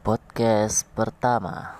podcast pertama.